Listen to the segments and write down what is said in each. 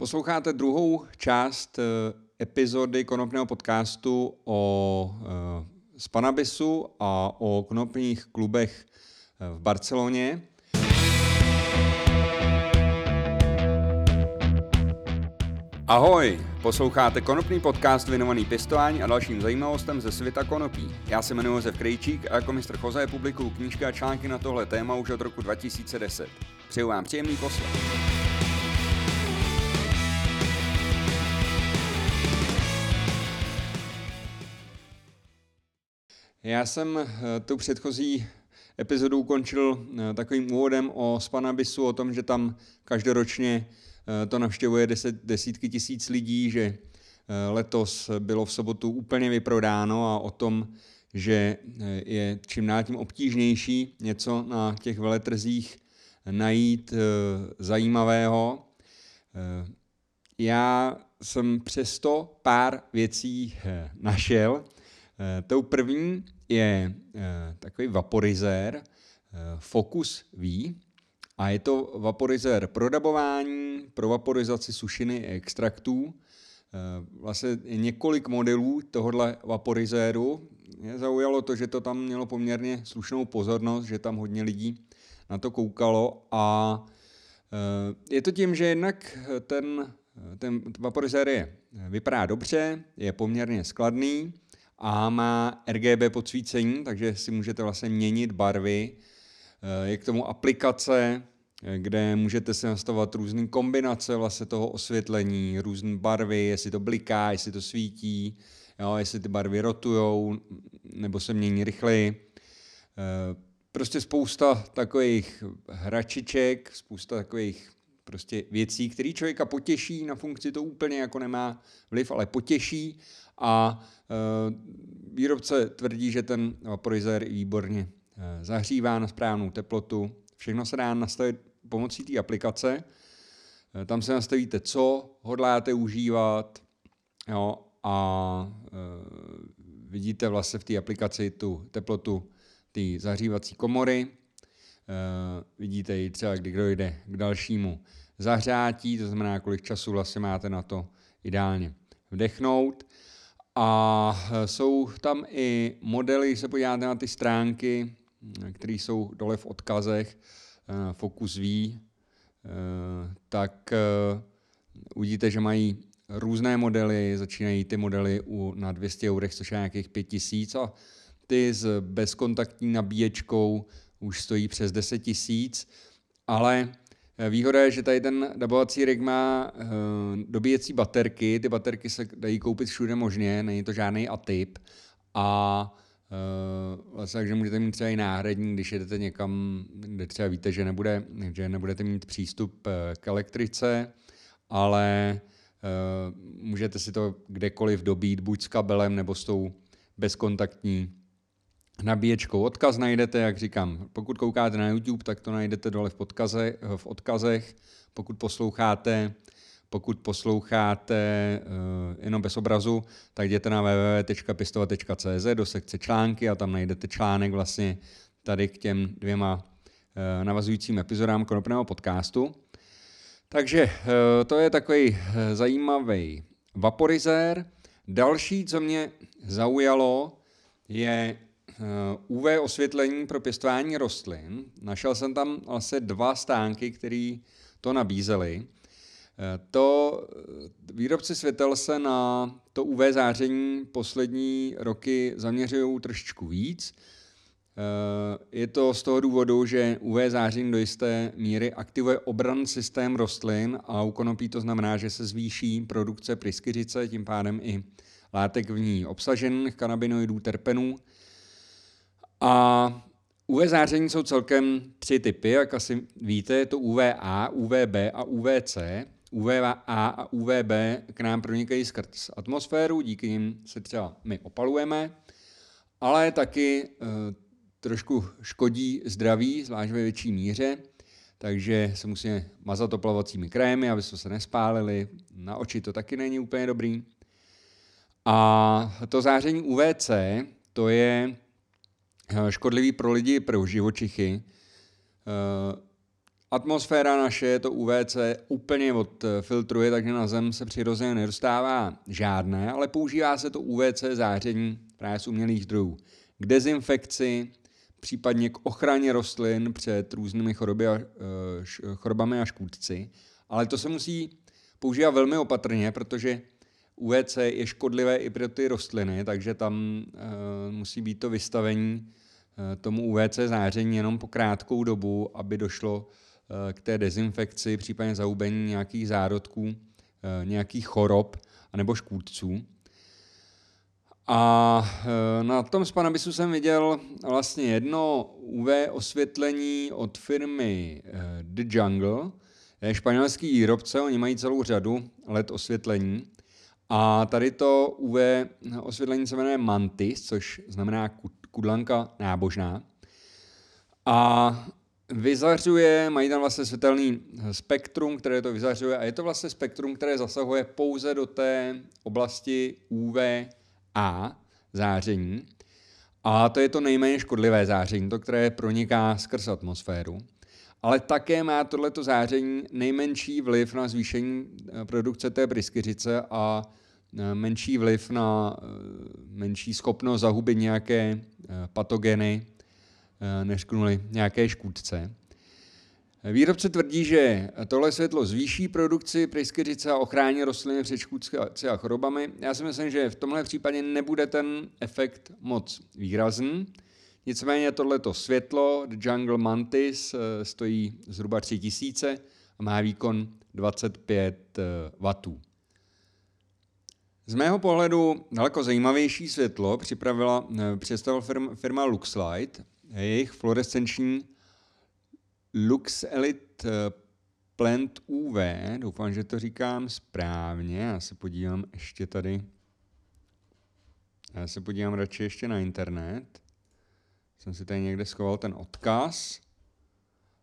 Posloucháte druhou část eh, epizody konopného podcastu o eh, Spanabisu a o konopných klubech eh, v Barceloně. Ahoj, posloucháte konopný podcast věnovaný pěstování a dalším zajímavostem ze světa konopí. Já se jmenuji Josef Krejčík a jako mistr Choze publikuju knížky a články na tohle téma už od roku 2010. Přeju vám příjemný poslech. Já jsem eh, tu předchozí epizodu ukončil eh, takovým úvodem o Spanabisu, o tom, že tam každoročně eh, to navštěvuje deset, desítky tisíc lidí, že letos bylo v sobotu úplně vyprodáno a o tom, že je čím dál tím obtížnější něco na těch veletrzích najít zajímavého. Já jsem přesto pár věcí našel. Tou první je eh, takový vaporizér eh, Focus V a je to vaporizér pro dabování, pro vaporizaci sušiny extraktů. Eh, vlastně několik modelů tohohle vaporizéru. Mě zaujalo to, že to tam mělo poměrně slušnou pozornost, že tam hodně lidí na to koukalo a je to tím, že jednak ten, ten vaporizér je, vypadá dobře, je poměrně skladný, a má RGB podsvícení, takže si můžete vlastně měnit barvy. Eh, je k tomu aplikace, eh, kde můžete si nastavovat různé kombinace vlastně toho osvětlení, různé barvy, jestli to bliká, jestli to svítí, jo, jestli ty barvy rotujou, nebo se mění rychleji. Eh, prostě spousta takových hračiček, spousta takových prostě věcí, které člověka potěší, na funkci to úplně jako nemá vliv, ale potěší a e, výrobce tvrdí, že ten vaporizér je výborně e, zahřívá na správnou teplotu. Všechno se dá nastavit pomocí té aplikace. E, tam se nastavíte, co hodláte užívat jo, a vidíte vlastně v té aplikaci tu teplotu té zahřívací komory. vidíte ji třeba, kdy dojde k dalšímu zahřátí, to znamená, kolik času vlastně máte na to ideálně vdechnout. A e, jsou tam i modely, když se podíváte na ty stránky, které jsou dole v odkazech, e, Focus V, e, tak uvidíte, že mají různé modely, začínají ty modely u, na 200 eurech, což je nějakých 5000 a ty s bezkontaktní nabíječkou už stojí přes 10 tisíc, ale Výhoda je, že tady ten dabovací rig má uh, dobíjecí baterky, ty baterky se dají koupit všude možně, není to žádný atyp. A uh, vlastně, takže můžete mít třeba i náhradní, když jedete někam, kde třeba víte, že, nebude, že nebudete mít přístup k elektrice, ale uh, můžete si to kdekoliv dobít, buď s kabelem nebo s tou bezkontaktní nabíječkou. Odkaz najdete, jak říkám, pokud koukáte na YouTube, tak to najdete dole v, podkaze, v odkazech. Pokud posloucháte, pokud posloucháte uh, jenom bez obrazu, tak jděte na www.pistova.cz do sekce články a tam najdete článek vlastně tady k těm dvěma uh, navazujícím epizodám konopného podcastu. Takže uh, to je takový uh, zajímavý vaporizér. Další, co mě zaujalo, je UV osvětlení pro pěstování rostlin. Našel jsem tam vlastně dva stánky, které to nabízely. Eh, to eh, výrobci světel se na to UV záření poslední roky zaměřují trošičku víc. Je to z toho důvodu, že UV záření do jisté míry aktivuje obran systém rostlin a u konopí to znamená, že se zvýší produkce pryskyřice, tím pádem i látek v ní obsažených kanabinoidů, terpenů, a UV záření jsou celkem tři typy, jak asi víte, je to UVA, UVB a UVC. UVA a UVB k nám pronikají skrz atmosféru, díky nim se třeba my opalujeme, ale taky e, trošku škodí zdraví, zvlášť ve větší míře, takže se musíme mazat oplavacími krémy, aby jsme se nespálili. Na oči to taky není úplně dobrý. A to záření UVC, to je škodlivý pro lidi, pro živočichy. Eh, Atmosféra naše, to UVC, úplně odfiltruje, takže na Zem se přirozeně nedostává žádné, ale používá se to UVC záření právě z umělých zdrojů k dezinfekci, případně k ochraně rostlin před různými choroby a, eh, chorobami a škůdci. Ale to se musí používat velmi opatrně, protože UVC je škodlivé i pro ty rostliny, takže tam uh, musí být to vystavení uh, tomu UVC záření jenom po krátkou dobu, aby došlo uh, k té dezinfekci, případně zahubení nějakých zárodků, uh, nějakých chorob anebo škůdců. A na tom Spanabisu jsem viděl vlastně jedno UV osvětlení od firmy The Jungle, je španělský výrobce, oni mají celou řadu LED osvětlení. A tady to UV osvětlení se jmenuje Mantis, což znamená kudlanka nábožná. A vyzařuje, mají tam vlastně světelný spektrum, které to vyzařuje a je to vlastně spektrum, které zasahuje pouze do té oblasti UVA záření. A to je to nejméně škodlivé záření, to, které proniká skrz atmosféru ale také má tohleto záření nejmenší vliv na zvýšení eh, produkce té pryskyřice a eh, menší vliv na eh, menší schopnost zahubit nějaké patogeny, než nějaké škůdce. Výrobce tvrdí, že tohle světlo zvýší produkci pryskyřice a ochrání rostliny před škůdci a chorobami. Já si myslím, že v tomhle případě nebude ten efekt moc výrazný. Nicméně tohleto světlo, The Jungle Mantis, eh, stojí zhruba 3000 a má výkon 25 eh, W. Z mého pohledu daleko zajímavější světlo připravila, eh, představila firma, Luxlight. Jejich fluorescenční Lux Elite Plant UV, doufám, že to říkám správně, já se podívám ještě tady, já se podívám radši ještě na internet jsem si tady někde schoval ten odkaz.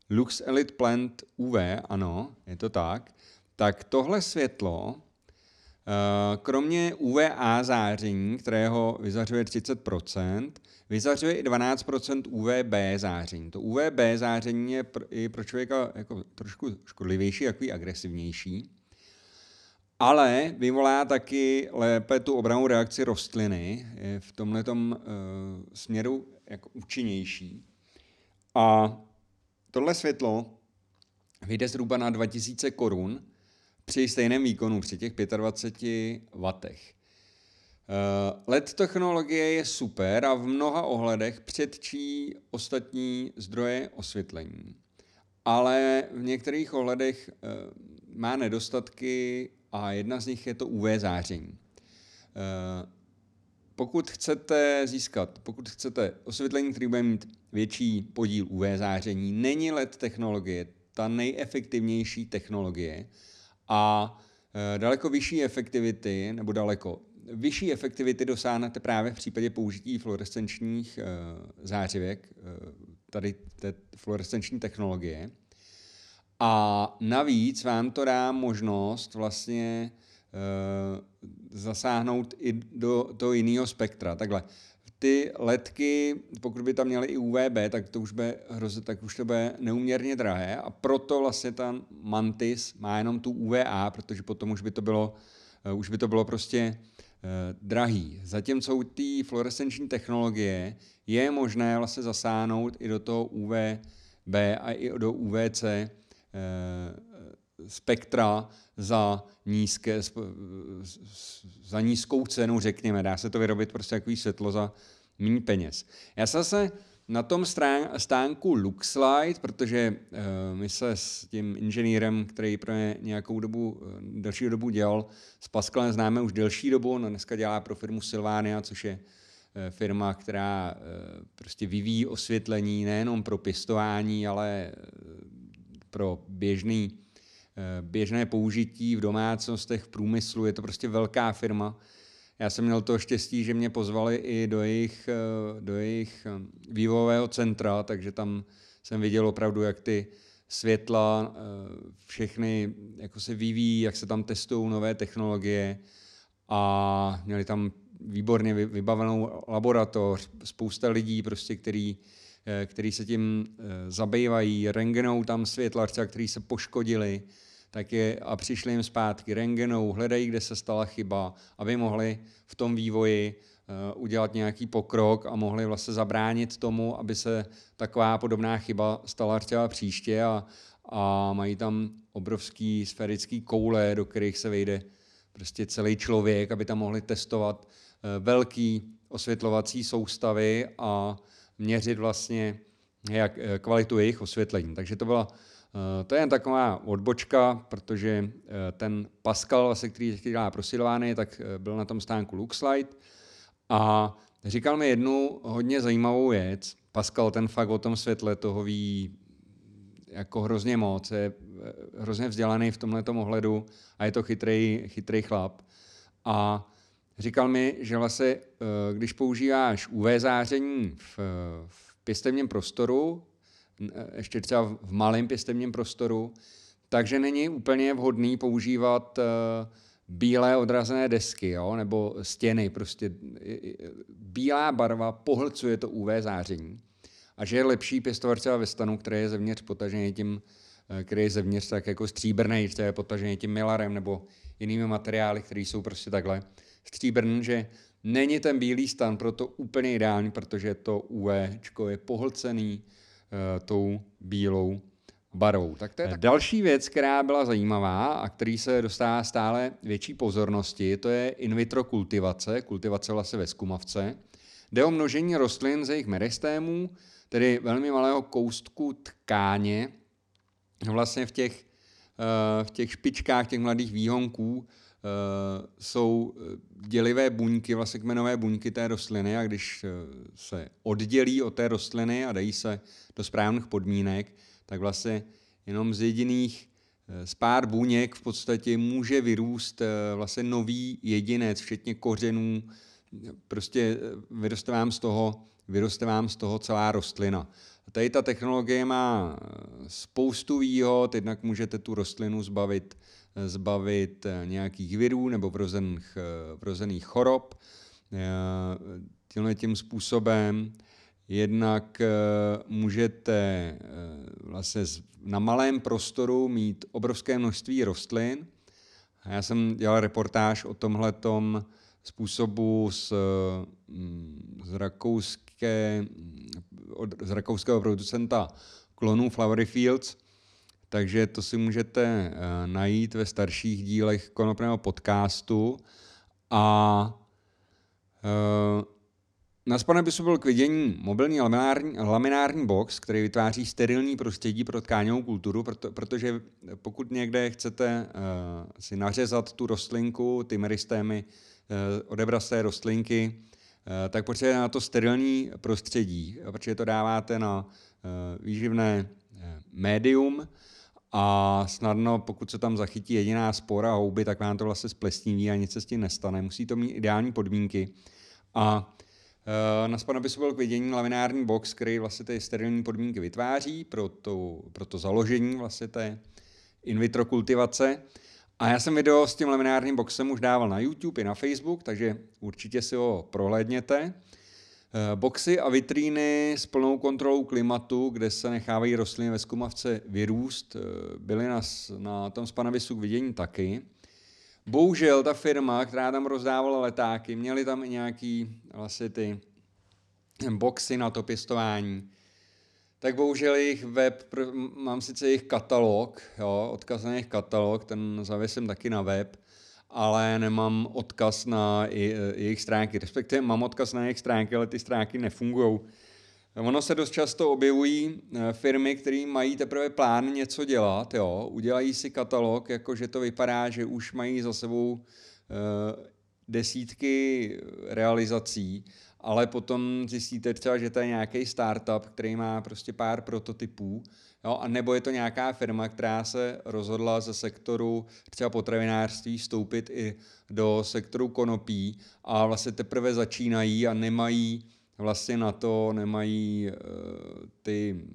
Lux Elite Plant UV, ano, je to tak. Tak tohle světlo, eh, kromě UVA záření, kterého vyzařuje 30%, vyzařuje i 12% UVB záření. To UVB záření je i pro člověka jako trošku škodlivější, takový agresivnější ale vyvolá taky lépe tu obranou reakci rostliny, je v tomhle uh, směru jako účinnější. A tohle světlo vyjde zhruba na 2000 korun při stejném výkonu, při těch 25 watech. Uh, LED technologie je super a v mnoha ohledech předčí ostatní zdroje osvětlení. Ale v některých ohledech uh, má nedostatky a jedna z nich je to UV záření. Eh, pokud chcete získat, pokud chcete osvětlení, který bude mít větší podíl UV záření, není LED technologie ta nejefektivnější technologie a eh, daleko vyšší efektivity, nebo daleko vyšší efektivity dosáhnete právě v případě použití fluorescenčních eh, zářivek, tady té fluorescenční technologie. A navíc vám to dá možnost vlastně e, zasáhnout i do toho jiného spektra. Takhle, ty ledky, pokud by tam měly i UVB, tak to už bude hrozit, tak už to bude neuměrně drahé a proto vlastně ta Mantis má jenom tu UVA, protože potom už by to bylo, uh, už by to bylo prostě uh, drahý. Zatímco u té fluorescenční technologie je možné vlastně zasáhnout i do toho UVB a i do UVC, spektra za, nízké, za nízkou cenu, řekněme. Dá se to vyrobit prostě takový světlo za méně peněz. Já se zase na tom stánku Luxlight, protože uh, my se s tím inženýrem, který pro ně nějakou dobu, uh, delší dobu dělal, s Pascalem známe už delší dobu, on dneska dělá pro firmu Silvania, což je firma, která prostě vyvíjí osvětlení nejenom pro pěstování, ale pro běžný, eh, běžné použití v domácnostech, v průmyslu. Je to prostě velká firma. Já jsem měl to štěstí, že mě pozvali i do jejich, eh, do jejich eh, vývojového centra, takže tam jsem viděl opravdu, jak ty světla, všechny jako se vyvíjí, jak se tam testují nové technologie a měli tam výborně vybavenou laboratoř, spousta lidí, prostě, který který se tím zabývají, rengenou tam světla, třeba, který se poškodili, tak je, a přišli jim zpátky rengenou, hledají, kde se stala chyba, aby mohli v tom vývoji uh, udělat nějaký pokrok a mohli vlastně zabránit tomu, aby se taková podobná chyba stala třeba příště a, a mají tam obrovský sférický koule, do kterých se vejde prostě celý člověk, aby tam mohli testovat velký osvětlovací soustavy a měřit vlastně jak, eh, kvalitu jejich osvětlení. Takže to byla Eh, to je jen taková odbočka, protože eh, ten Pascal, vlastně, který dělá pro Silvány, tak byl na tom stánku Luxlight a říkal mi jednu hodně zajímavou věc. Pascal ten fakt o tom světle toho ví jako hrozně moc, je hrozně vzdělaný v tomhle ohledu a je to chytrý, chytrý chlap. A říkal mi, že vlastně, když používáš UV záření v, v pěstevním prostoru, ještě třeba v malém pěstevním prostoru, takže není úplně vhodný používat eh, bílé odrazené desky jo? nebo stěny. Prostě bílá barva pohlcuje to UV záření a že je lepší pěstovat třeba ve stanu, který je zevnitř potažený tím, eh, který je zevnitř tak jako stříbrný, který je potažený tím milarem nebo jinými materiály, které jsou prostě takhle stříbrný, že není ten bílý stan proto úplně ideální, protože to UV je pohlcený, uh, tou bílou barou. Tak to je tak... Další věc, která byla zajímavá a který se dostává stále větší pozornosti, to je in vitro kultivace, kultivace vlastně ve skumavce. Jde o množení rostlin z jejich meristémů, tedy velmi malého koustku tkáně, vlastně v těch, eh, v těch špičkách těch mladých výhonků Eh, jsou eh, dělivé buňky, vlastně kmenové buňky té rostliny a když eh, se oddělí od té rostliny a dají se do správných podmínek, tak vlastně jenom z jediných z pár buněk v podstatě může vyrůst vlastně nový jedinec, včetně kořenů, prostě vyroste vám z toho, vyroste vám z toho celá rostlina. Tady ta technologie má spoustu výhod, jednak můžete tu rostlinu zbavit zbavit eh, nějakých virů nebo vrozených, eh, vrozených chorob. Eh, tímhle tím způsobem jednak můžete vlastně na malém prostoru mít obrovské množství rostlin. Já jsem dělal reportáž o tomhletom způsobu z, mm, z, rakouské, z rakouského producenta klonů Flowery Fields, takže to si můžete uh, najít ve starších dílech konopného podcastu. A uh, na Spanabisu byl k vidění mobilní laminární, laminární box, který vytváří sterilní prostředí pro tkáňovou kulturu, proto, protože pokud někde chcete uh, si nařezat tu rostlinku, ty meristémy, uh, odebrat z té rostlinky, uh, tak potřebujete na to sterilní prostředí, protože to dáváte na uh, výživné uh, médium, a snadno, pokud se tam zachytí jediná spora houby, tak vám to vlastně splesniví a nic se s tím nestane. Musí to mít ideální podmínky. A e, na Spanabisu byl k vidění laminární box, který vlastně ty sterilní podmínky vytváří pro to, pro to založení vlastně té in vitro kultivace. A já jsem video s tím laminárním boxem už dával na YouTube i na Facebook, takže určitě si ho prohlédněte. Eh, boxy a vitríny s plnou kontrolou klimatu, kde se nechávají rostliny ve skumavce vyrůst, eh, byly na, na tom spanavisu k vidění taky. Bohužel ta firma, která tam rozdávala letáky, měli tam i nějaký vlastně ty boxy na to pěstování. Tak bohužel jejich web, mám sice jejich katalog, jo, odkaz na jejich katalog, ten zavěsím taky na web, ale nemám odkaz na jejich stránky. Respektive mám odkaz na jejich stránky, ale ty stránky nefungují. Ono se dost často objevují eh, firmy, které mají teprve plán něco dělat, jo? udělají si katalog, jakože to vypadá, že už mají za sebou eh, desítky realizací, ale potom zjistíte třeba, že to je nějaký startup, který má prostě pár prototypů Jo, a nebo je to nějaká firma, která se rozhodla ze sektoru třeba potravinářství vstoupit i do sektoru konopí a vlastně teprve začínají a nemají vlastně na to, nemají uh, ty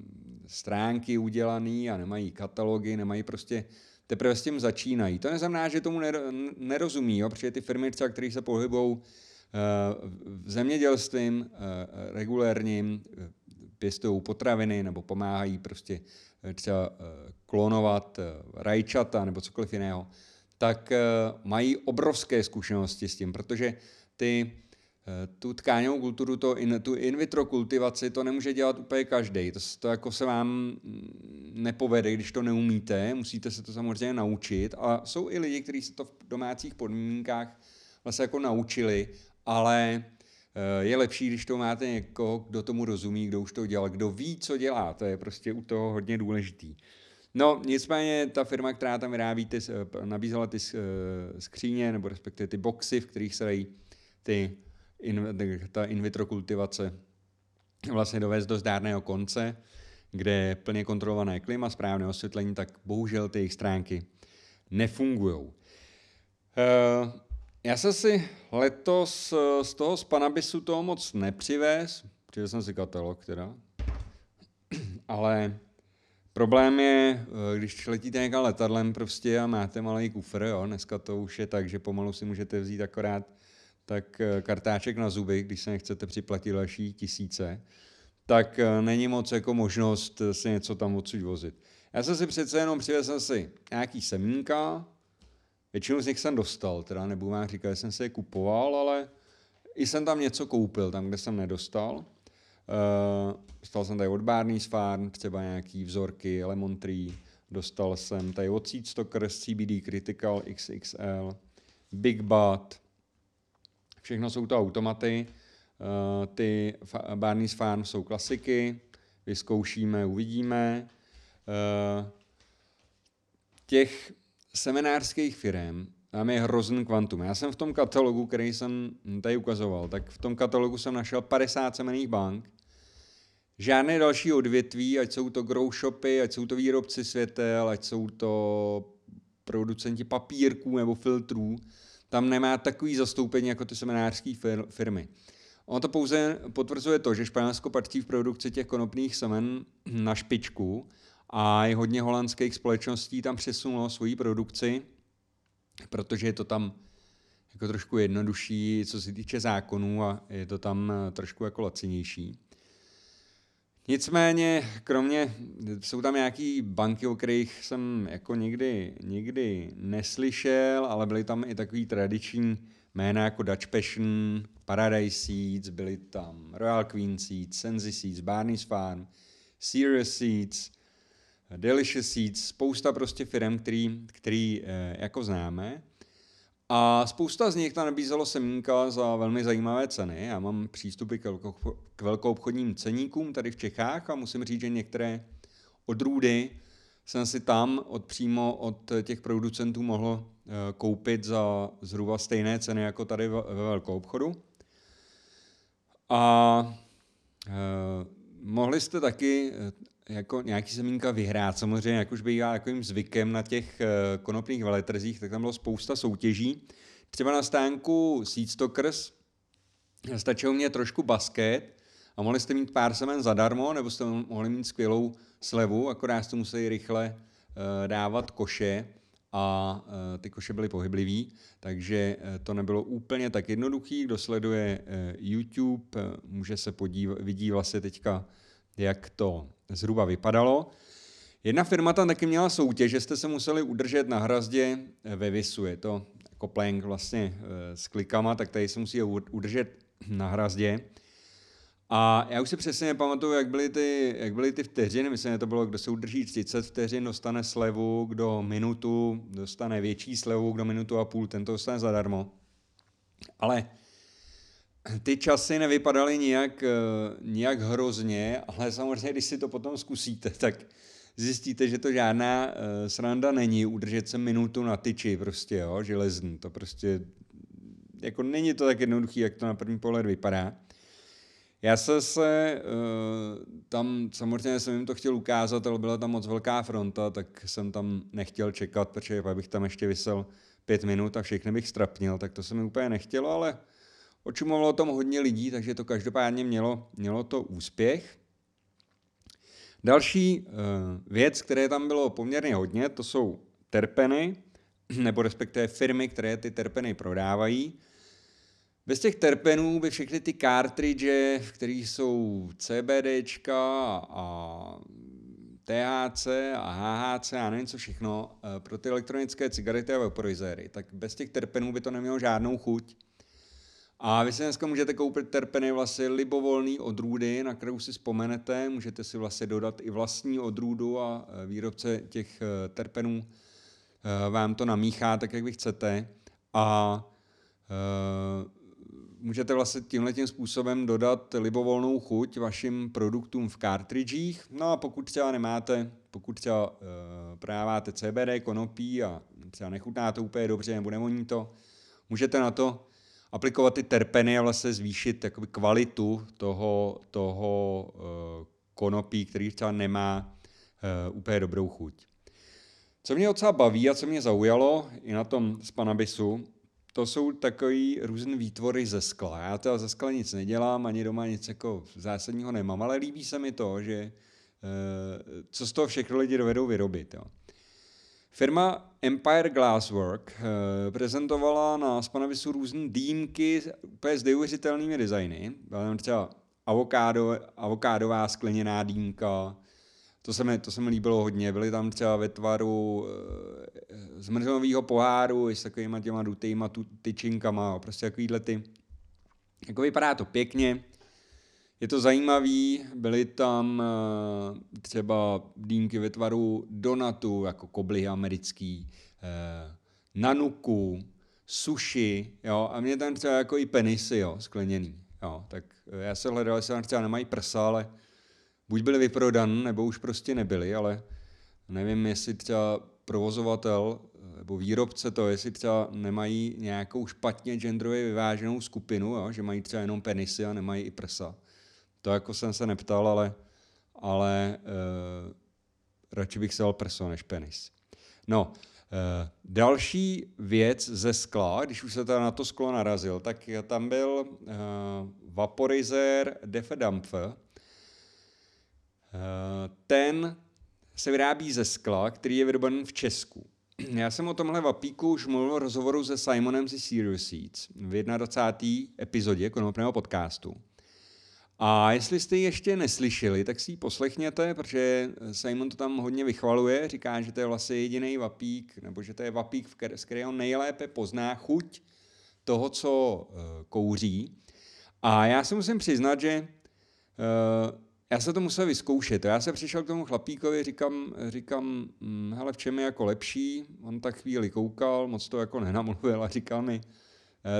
stránky udělané a nemají katalogy, nemají prostě teprve s tím začínají. To neznamená, že tomu nerozumí, jo, protože ty firmy které se pohybují v zemědělstvím uh, regulérním, pěstují potraviny nebo pomáhají prostě třeba klonovat rajčata nebo cokoliv jiného, tak mají obrovské zkušenosti s tím, protože ty Eh, tu tkáňovou kulturu, to in, tu in vitro kultivaci, to nemůže dělat úplně každý. To, to jako se vám mm, nepovede, když to neumíte, musíte se to samozřejmě naučit. A jsou i lidi, kteří se to v domácích podmínkách vlastně jako naučili, ale eh, je lepší, když to máte někoho, kdo tomu rozumí, kdo už to dělal, kdo ví, co dělá. To je prostě u toho hodně důležitý. No, nicméně ta firma, která tam vyrábí, ty, eh, nabízela ty skříně, nebo respektive ty boxy, v kterých se dají ty in, ta in vitro kultivace vlastně dovést do zdárného konce, kde je plně kontrolované klima, správné osvětlení, tak bohužel ty jejich stránky nefungují. Já jsem si letos eh, z toho Spanabisu toho moc nepřivez, přivez jsem si katalog teda, ale problém je, eh, když letíte někam letadlem prostě a máte malý kufr, jo, dneska to už je tak, že pomalu si můžete vzít akorát tak eh, kartáček na zuby, když se nechcete připlatit další tisíce, tak není moc jako možnost si něco tam odsud vozit. Já jsem si přece jenom přivezl si nějaký semínka, většinu z nich jsem dostal, teda nebudu vám říkat, že jsem se je kupoval, ale i jsem tam něco koupil, tam, kde jsem nedostal. Uh, dostal jsem tady od Barney's Farm třeba nějaký vzorky, Lemon Tree, dostal jsem tady od Seed Stockers CBD Critical XXL, Big Bud, Všechno jsou to automaty. Eh, ty Barney's Farm jsou klasiky. Vyzkoušíme, uvidíme. Eh, těch seminářských firm tam je hrozný kvantum. Já jsem v tom katalogu, který jsem tady ukazoval, tak v tom katalogu jsem našel 50 semených bank. Žádné další odvětví, ať jsou to grow shopy, ať jsou to výrobci světel, ať jsou to producenti papírků nebo filtrů, tam nemá takový zastoupení jako ty seminářské firmy. Ono to pouze potvrzuje to, že Španělsko patří v produkci těch konopných semen na špičku a i hodně holandských společností tam přesunulo svoji produkci, protože je to tam jako trošku jednodušší, co se týče zákonů a je to tam trošku jako lacinější. Nicméně, kromě, jsou tam nějaký banky, o kterých jsem jako nikdy, nikdy neslyšel, ale byly tam i takový tradiční jména jako Dutch Passion, Paradise Seeds, byly tam Royal Queen Seeds, Sensi Seeds, Barney's Farm, Serious Seeds, Delicious Seeds, spousta prostě firm, který, který eh, jako známe. A spousta z nich tam nabízelo semínka za velmi zajímavé ceny. Já mám přístupy k, velkou obchodním ceníkům tady v Čechách a musím říct, že některé odrůdy jsem si tam od přímo od těch producentů mohl eh, koupit za zhruba stejné ceny jako tady ve velkou obchodu. A eh, mohli jste taky jako nějaký semínka vyhrát. Samozřejmě, jak už bývá takovým zvykem na těch eh, konopných veletrzích, tak tam bylo spousta soutěží. Třeba na stánku Seedstockers stačilo mě trošku basket a mohli jste mít pár semen zadarmo, nebo jste mohli mít skvělou slevu, akorát jste museli rychle uh, dávat koše a uh, ty koše byly pohyblivý, takže to nebylo úplně tak jednoduchý. Kdo sleduje YouTube, může se podívat, vidí vlastně teďka jak to zhruba vypadalo. Jedna firma tam taky měla soutěž, že jste se museli udržet na hrazdě ve Visu. Je to jako plank vlastně eh, s klikama, tak tady se musí udržet na hrazdě. A já už si přesně nepamatuju, jak byly ty, jak byly ty vteřiny. Myslím, že to bylo, kdo se udrží 30 vteřin, dostane slevu, kdo minutu dostane větší slevu, kdo minutu a půl, tento dostane zadarmo. Ale ty časy nevypadaly nijak, eh, nijak hrozně, ale samozřejmě, když si to potom zkusíte, tak zjistíte, že to žádná uh, sranda není udržet se minutu na tyči prostě, jo, železný. To prostě, jako není to tak jednoduchý, jak to na první pohled vypadá. Já jsem se uh, tam, samozřejmě jsem jim to chtěl ukázat, ale byla tam moc velká fronta, tak jsem tam nechtěl čekat, protože bych tam ještě vysel pět minut a všechny bych strapnil, tak to se mi úplně nechtělo, ale Očumovalo o tom hodně lidí, takže to každopádně mělo, mělo to úspěch. Další uh, věc, které tam bylo poměrně hodně, to jsou terpeny, nebo respektive firmy, které ty terpeny prodávají. Bez těch terpenů by všechny ty cartridge, které jsou CBDčka a THC a HHC a nevím co všechno, eh, pro ty elektronické cigarety a vaporizéry, tak bez těch terpenů by to nemělo žádnou chuť. A vy si dneska můžete koupit terpeny vlastně libovolný odrůdy, na kterou si vzpomenete, můžete si vlastně dodat i vlastní odrůdu a eh, výrobce těch eh, terpenů vám to namíchá tak, jak vy chcete. A můžete vlastně tímhle tím způsobem dodat libovolnou chuť vašim produktům v cartridgích. No a pokud třeba nemáte, pokud třeba uh, prodáváte CBD, konopí a třeba nechutná to úplně dobře nebo nevoní to, můžete na to aplikovat ty terpeny a vlastně zvýšit jakoby kvalitu toho, toho uh, konopí, který třeba nemá uh, úplně dobrou chuť. Co mě docela baví a co mě zaujalo i na tom Spanabisu, to jsou takový různé výtvory ze skla. Já teda ze skla nic nedělám, ani doma nic jako zásadního nemám, ale líbí se mi to, že eh, co z toho všechno lidi dovedou vyrobit. Jo. Firma Empire Glasswork eh, prezentovala na Spanavisu různé dýmky úplně s neuvěřitelnými designy. Byla tam třeba avokádo, avokádová skleněná dýmka, to se, mi, to se mi líbilo hodně. Byly tam třeba ve tvaru e, zmrzlinového poháru i s takovýma těma dutýma tu, tyčinkama, prostě takovýhle ty. Jako vypadá to pěkně, je to zajímavý, byly tam e, třeba dýmky ve tvaru donatu, jako koblihy americký, e, nanuku, sushi, jo, a mě tam třeba jako i penisy, jo, skleněný, jo, tak já se hledal, jestli tam třeba nemají prsa, ale buď byly vyprodan, nebo už prostě nebyly, ale nevím, jestli třeba provozovatel nebo výrobce to, jestli třeba nemají nějakou špatně genderově vyváženou skupinu, jo? že mají třeba jenom penisy a nemají i prsa. To jako jsem se neptal, ale, ale uh, radši bych se dal prso než penis. No, uh, další věc ze skla, když už se teda na to sklo narazil, tak tam byl uh, vaporizer Defedampfer, Eh, ten se vyrábí ze skla, který je vyroben v Česku. Já jsem o tomhle vapíku už mluvil v rozhovoru se Simonem ze Serious Seeds v 21. epizodě konopného podcastu. A jestli jste ji ještě neslyšeli, tak si ji poslechněte, protože Simon to tam hodně vychvaluje, říká, že to je vlastně jediný vapík, nebo že to je vapík, z kterého nejlépe pozná chuť toho, co uh, kouří. A já si musím přiznat, že uh, já se to musel vyzkoušet. Já se přišel k tomu chlapíkovi, říkám, říkám hm, hele, v čem je jako lepší? On tak chvíli koukal, moc to jako nenamluvil a říkal mi, eh,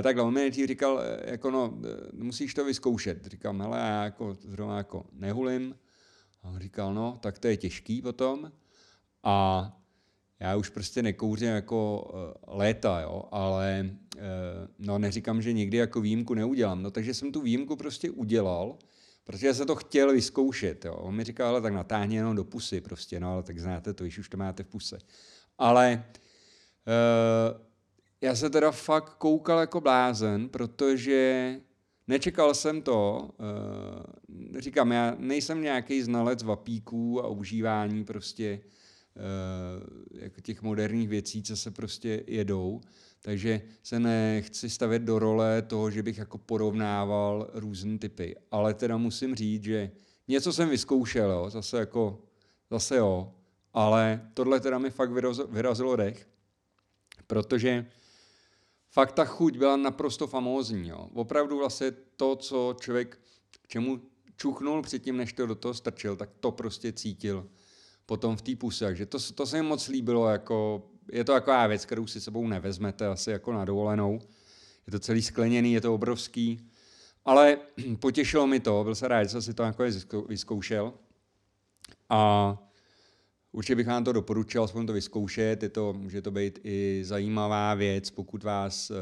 takhle, on mi nejdřív říkal, eh, jako no, eh, musíš to vyzkoušet. Říkám, hele, já jako zrovna jako nehulím. A on říkal, no, tak to je těžký potom. A já už prostě nekouřím jako léta, jo, ale no neříkám, že nikdy jako výjimku neudělám. No takže jsem tu výjimku prostě udělal, Protože jsem to chtěl vyzkoušet. Jo. On mi říkal, ale tak natáhně jenom do pusy prostě, no ale tak znáte to, když už to máte v puse. Ale já se teda fakt koukal jako blázen, protože nečekal jsem to. Uh, říkám, já nejsem nějaký znalec vapíků a užívání prostě uh, jako těch moderních věcí, co se prostě jedou. Takže se nechci stavět do role toho, že bych jako porovnával různé typy. Ale teda musím říct, že něco jsem vyzkoušel, jo, zase jako, zase jo, ale tohle teda mi fakt vyrazilo dech, protože fakt ta chuť byla naprosto famózní. Jo. Opravdu vlastně to, co člověk k čemu čuchnul předtím, než to do toho strčil, tak to prostě cítil potom v té puse. Takže to, to se mi moc líbilo, jako je to taková věc, kterou si sebou nevezmete asi jako na dovolenou. Je to celý skleněný, je to obrovský. Ale potěšilo mi to, byl jsem rád, že jsem si to jako vyzkoušel. A určitě bych vám to doporučil, aspoň to vyzkoušet. Je to, může to být i zajímavá věc, pokud vás uh,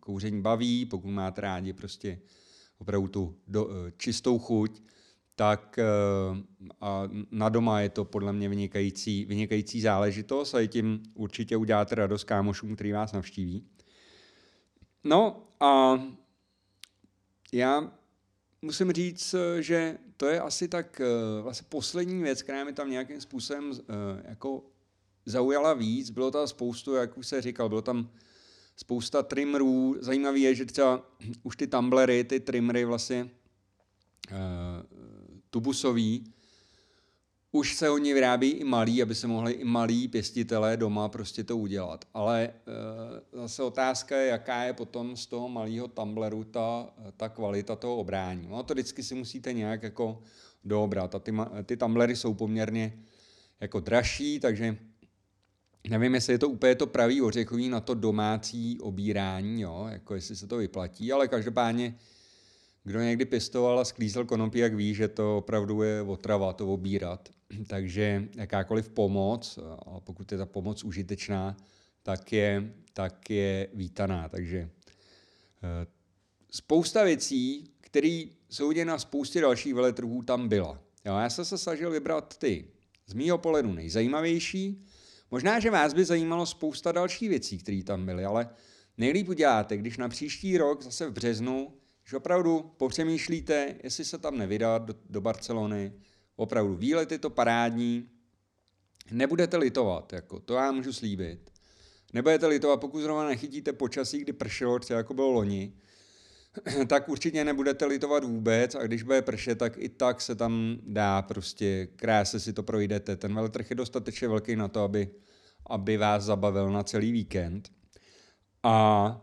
kouření baví, pokud máte rádi prostě opravdu tu do, uh, čistou chuť tak eh, a na doma je to podle mě vynikající, vynikající záležitost a tím určitě uděláte radost kámošům, který vás navštíví. No a já musím říct, že to je asi tak eh, vlastně poslední věc, která mi tam nějakým způsobem eh, jako zaujala víc. Bylo tam spoustu, jak už se říkal, bylo tam spousta trimmerů. Zajímavé je, že třeba už ty tumblery, ty trimmery vlastně tubusový, už se oni vyrábí i malí, aby se mohli i malí pěstitelé doma prostě to udělat. Ale e, zase otázka je, jaká je potom z toho malého tumbleru ta, ta kvalita toho obrání. No to vždycky si musíte nějak jako doobrat. A ty, ty tumblery jsou poměrně jako dražší, takže nevím, jestli je to úplně to pravý ořechový na to domácí obírání, jo, jako jestli se to vyplatí, ale každopádně kdo někdy pěstoval a sklízel konopí, jak ví, že to opravdu je otrava to obírat. Takže jakákoliv pomoc, a pokud je ta pomoc užitečná, tak je, tak je vítaná. Takže eh, spousta věcí, které jsou vidět na spoustě dalších veletrhů, tam byla. Jo, já jsem se snažil vybrat ty z mýho pohledu nejzajímavější. Možná, že vás by zajímalo spousta dalších věcí, které tam byly, ale nejlíp uděláte, když na příští rok zase v březnu že opravdu popřemýšlíte, jestli se tam nevydat do, do Barcelony, opravdu výlet je to parádní, nebudete litovat, jako to já můžu slíbit. Nebudete litovat, pokud zrovna nechytíte počasí, kdy pršelo, třeba jako bylo loni, tak určitě nebudete litovat vůbec a když bude pršet, tak i tak se tam dá prostě krásně si to projdete. Ten veletrh je dostatečně velký na to, aby, aby vás zabavil na celý víkend. A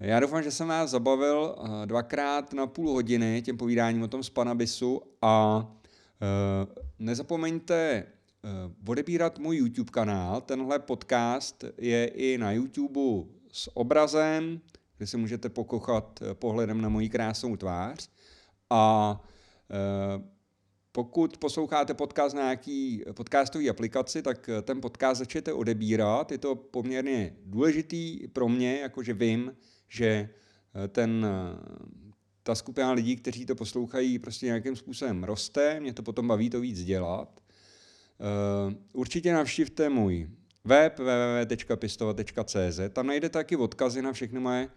já doufám, že jsem vás zabavil eh, dvakrát na půl hodiny tím povídáním o tom z Panabisu a uh, nezapomeňte uh, odebírat můj YouTube kanál. Tenhle podcast je i na YouTube s obrazem, kde se můžete pokochat pohledem na moji krásnou tvář. A pokud posloucháte podcast na nějaký podcastové aplikaci, tak ten podcast začnete odebírat. Je to poměrně důležitý pro mě, jakože vím, že eh, ten, eh, ta skupina lidí, kteří to poslouchají, prostě nějakým způsobem roste, mě to potom baví to víc dělat. Eh, určitě navštivte můj web www.pistova.cz, tam najdete taky odkazy na všechny moje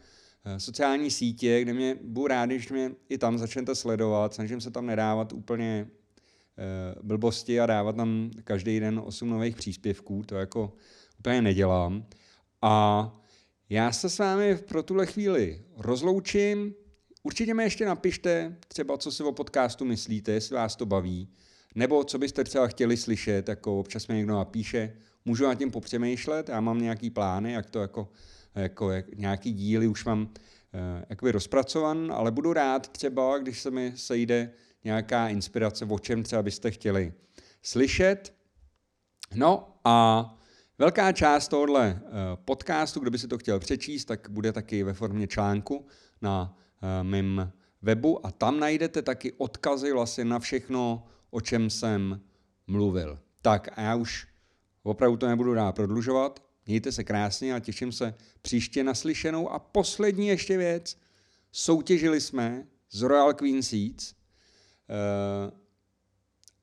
sociální sítě, kde mě budu rád, když mě i tam začnete sledovat, snažím se tam nedávat úplně blbosti a dávat tam každý den 8 nových příspěvků, to jako úplně nedělám. A já se s vámi pro tuhle chvíli rozloučím. Určitě mi ještě napište třeba, co si o podcastu myslíte, jestli vás to baví, nebo co byste třeba chtěli slyšet, jako občas mi někdo napíše, můžu na tím popřemýšlet, já mám nějaký plány, jak to jako, jako jak, nějaký díly už mám eh, jakoby rozpracovan, ale budu rád třeba, když se mi sejde nějaká inspirace, o čem třeba byste chtěli slyšet. No a Velká část tohohle eh, podcastu, kdo by si to chtěl přečíst, tak bude taky ve formě článku na eh, mém webu a tam najdete taky odkazy vlastně na všechno, o čem jsem mluvil. Tak a já už opravdu to nebudu dál prodlužovat. Mějte se krásně a těším se příště naslyšenou. A poslední ještě věc. Soutěžili jsme z Royal Queen Seats eh,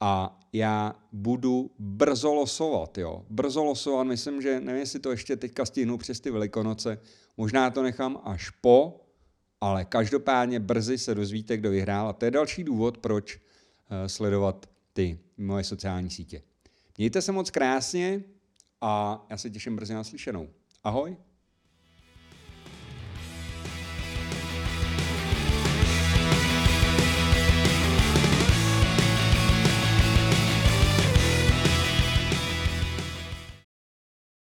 a já budu brzo losovat, jo. Brzo losovat, myslím, že nevím, jestli to ještě teďka stihnu přes ty velikonoce, možná to nechám až po, ale každopádně brzy se dozvíte, kdo vyhrál a to je další důvod, proč uh, sledovat ty moje sociální sítě. Mějte se moc krásně a já se těším brzy na slyšenou. Ahoj.